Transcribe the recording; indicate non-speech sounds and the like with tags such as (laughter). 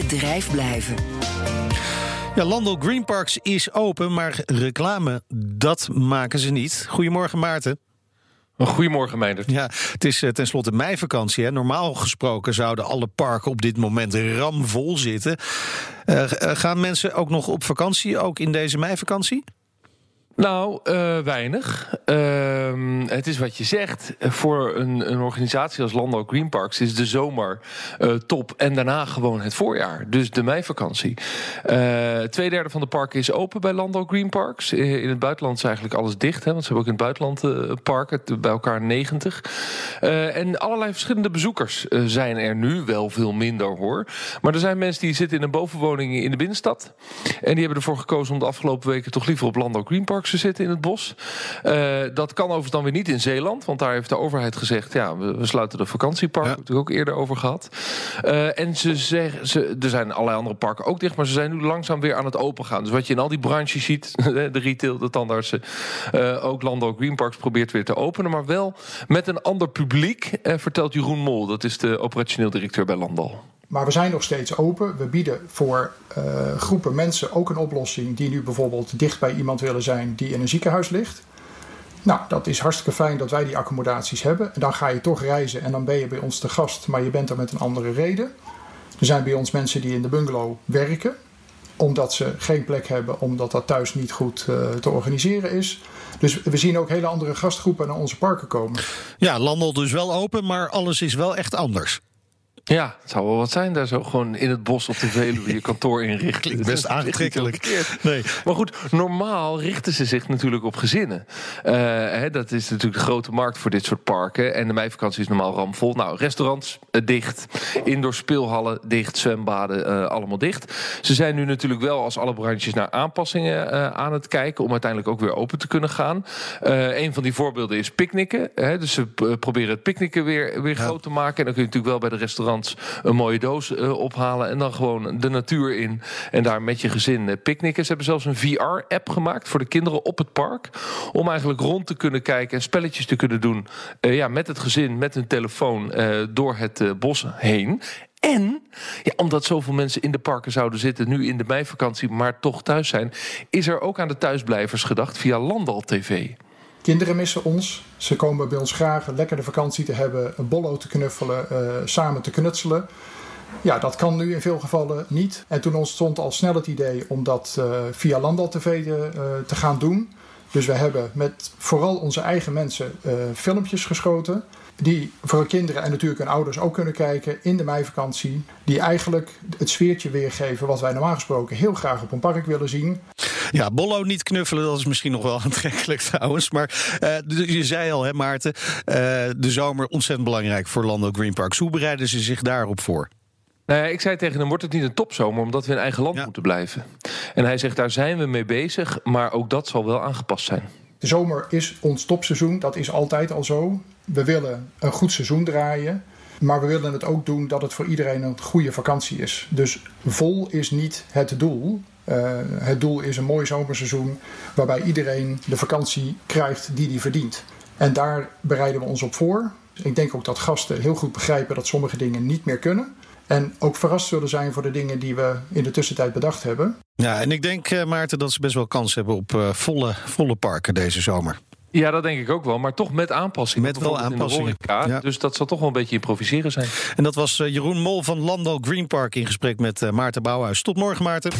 bedrijf blijven. Ja, Landel Green Parks is open, maar reclame, dat maken ze niet. Goedemorgen Maarten. Goedemorgen, Meindert. Ja, het is uh, tenslotte meivakantie. Hè. Normaal gesproken zouden alle parken op dit moment ramvol zitten. Uh, gaan mensen ook nog op vakantie, ook in deze meivakantie? Nou, uh, weinig. Uh, het is wat je zegt. Voor een, een organisatie als Landau Green Parks is de zomer uh, top en daarna gewoon het voorjaar. Dus de meivakantie. Uh, twee derde van de parken is open bij Landau Green Parks. In het buitenland is eigenlijk alles dicht, hè, want ze hebben ook in het buitenland parken, bij elkaar 90. en allerlei verschillende bezoekers zijn er nu, wel veel minder hoor. Maar er zijn mensen die zitten in een bovenwoning in de binnenstad. En die hebben ervoor gekozen om de afgelopen weken toch liever op Landau Green Parks te zitten in het bos. Uh, dat kan overigens dan weer niet in Zeeland, want daar heeft de overheid gezegd: ja, we, we sluiten de vakantiepark. Ja. Daar hebben we het ook eerder over gehad. Uh, en ze zeggen, ze, er zijn allerlei andere parken ook dicht, maar ze zijn nu langzaam weer aan het opengaan. Dus wat je in al die branches ziet, (laughs) de retail, de tandartsen, uh, ook Landau Green Parks probeert weer te openen, maar wel met een ander publiek, vertelt Jeroen Mol. Dat is de operationeel directeur bij Landal. Maar we zijn nog steeds open. We bieden voor uh, groepen mensen ook een oplossing die nu bijvoorbeeld dicht bij iemand willen zijn die in een ziekenhuis ligt. Nou, dat is hartstikke fijn dat wij die accommodaties hebben. En dan ga je toch reizen en dan ben je bij ons te gast, maar je bent er met een andere reden. Er zijn bij ons mensen die in de bungalow werken, omdat ze geen plek hebben, omdat dat thuis niet goed uh, te organiseren is. Dus we zien ook hele andere gastgroepen naar onze parken komen. Ja, Landel dus wel open, maar alles is wel echt anders. Ja, het zou wel wat zijn daar zo gewoon in het bos op de Veluwe je kantoor inrichten. Klinkt best (laughs) aantrekkelijk. Nee. Maar goed, normaal richten ze zich natuurlijk op gezinnen. Uh, hè, dat is natuurlijk de grote markt voor dit soort parken. En de meivakantie is normaal ramvol. Nou, restaurants uh, dicht, indoor speelhallen dicht, zwembaden uh, allemaal dicht. Ze zijn nu natuurlijk wel als alle branches naar aanpassingen aan het kijken... om uiteindelijk ook weer open te kunnen gaan. een van die voorbeelden is picknicken. Hè, dus ze proberen het picknicken weer, weer ja. groot te maken. En dan kun je natuurlijk wel bij de een mooie doos uh, ophalen en dan gewoon de natuur in en daar met je gezin uh, picknicken. Ze hebben zelfs een VR-app gemaakt voor de kinderen op het park om eigenlijk rond te kunnen kijken en spelletjes te kunnen doen uh, ja, met het gezin, met hun telefoon door het bos heen. En ja, omdat zoveel mensen in de parken zouden zitten, nu in de meivakantie, maar toch thuis zijn, is er ook aan de thuisblijvers gedacht via Landal TV. Kinderen missen ons. Ze komen bij ons graag lekker de vakantie te hebben, een bollo te knuffelen, uh, samen te knutselen. Ja, dat kan nu in veel gevallen niet. En toen ontstond al snel het idee om dat uh, via Landal TV uh, te gaan doen. Dus we hebben met vooral onze eigen mensen filmpjes geschoten die voor kinderen en natuurlijk hun ouders ook kunnen kijken in de meivakantie. Die eigenlijk het sfeertje weergeven wat wij normaal gesproken heel graag op een park willen zien. Ja, Bollo niet knuffelen, dat is misschien nog wel (laughs) aantrekkelijk trouwens. Maar uh, je zei al, hè, Maarten, uh, de zomer ontzettend belangrijk voor Lando Green Parks. Hoe bereiden ze zich daarop voor? Nou ja, ik zei tegen hem, wordt het niet een topzomer omdat we in eigen land ja. moeten blijven? En hij zegt, daar zijn we mee bezig, maar ook dat zal wel aangepast zijn. De zomer is ons topseizoen, dat is altijd al zo. We willen een goed seizoen draaien. Maar we willen het ook doen dat het voor iedereen een goede vakantie is. Dus vol is niet het doel. Uh, het doel is een mooi zomerseizoen waarbij iedereen de vakantie krijgt die hij verdient. En daar bereiden we ons op voor. Ik denk ook dat gasten heel goed begrijpen dat sommige dingen niet meer kunnen. En ook verrast zullen zijn voor de dingen die we in de tussentijd bedacht hebben. Ja, en ik denk, uh, Maarten, dat ze best wel kans hebben op uh, volle, volle parken deze zomer. Ja, dat denk ik ook wel. Maar toch met aanpassingen. Met wel aanpassingen. Ja. Dus dat zal toch wel een beetje improviseren zijn. En dat was uh, Jeroen Mol van Landal Green Park in gesprek met uh, Maarten Bouwhuis. Tot morgen, Maarten.